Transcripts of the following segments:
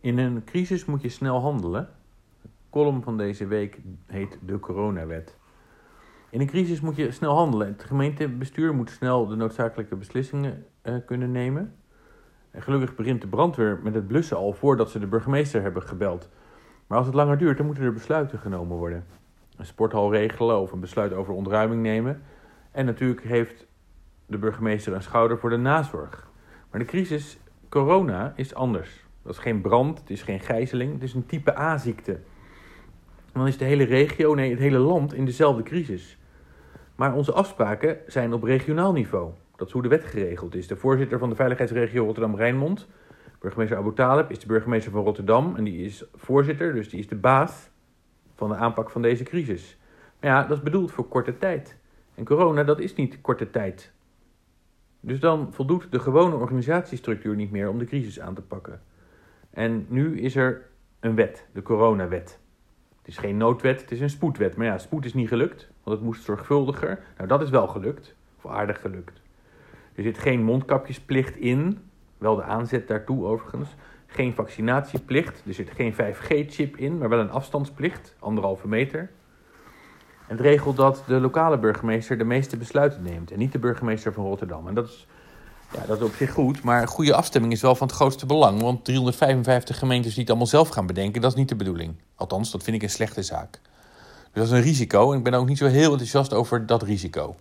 In een crisis moet je snel handelen. De column van deze week heet de coronawet. In een crisis moet je snel handelen. Het gemeentebestuur moet snel de noodzakelijke beslissingen uh, kunnen nemen. En gelukkig begint de brandweer met het blussen al voordat ze de burgemeester hebben gebeld. Maar als het langer duurt, dan moeten er besluiten genomen worden. Een sporthal regelen of een besluit over ontruiming nemen. En natuurlijk heeft de burgemeester een schouder voor de nazorg. Maar de crisis corona is anders. Dat is geen brand, het is geen gijzeling, het is een type A-ziekte. Dan is de hele regio, nee, het hele land in dezelfde crisis. Maar onze afspraken zijn op regionaal niveau. Dat is hoe de wet geregeld is. De voorzitter van de veiligheidsregio Rotterdam-Rijnmond, burgemeester Abu Talib, is de burgemeester van Rotterdam. En die is voorzitter, dus die is de baas van de aanpak van deze crisis. Maar ja, dat is bedoeld voor korte tijd. En corona, dat is niet korte tijd. Dus dan voldoet de gewone organisatiestructuur niet meer om de crisis aan te pakken. En nu is er een wet, de coronawet. Het is geen noodwet, het is een spoedwet. Maar ja, spoed is niet gelukt, want het moest zorgvuldiger. Nou, dat is wel gelukt, of aardig gelukt. Er zit geen mondkapjesplicht in, wel de aanzet daartoe overigens. Geen vaccinatieplicht, er zit geen 5G-chip in, maar wel een afstandsplicht, anderhalve meter. En het regelt dat de lokale burgemeester de meeste besluiten neemt en niet de burgemeester van Rotterdam. En dat is, ja, dat is op zich goed, maar goede afstemming is wel van het grootste belang. Want 355 gemeentes die het allemaal zelf gaan bedenken, dat is niet de bedoeling. Althans, dat vind ik een slechte zaak. Dus dat is een risico en ik ben ook niet zo heel enthousiast over dat risico.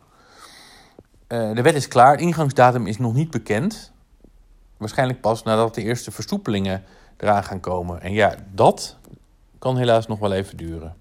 Uh, de wet is klaar, ingangsdatum is nog niet bekend. Waarschijnlijk pas nadat de eerste versoepelingen eraan gaan komen. En ja, dat kan helaas nog wel even duren.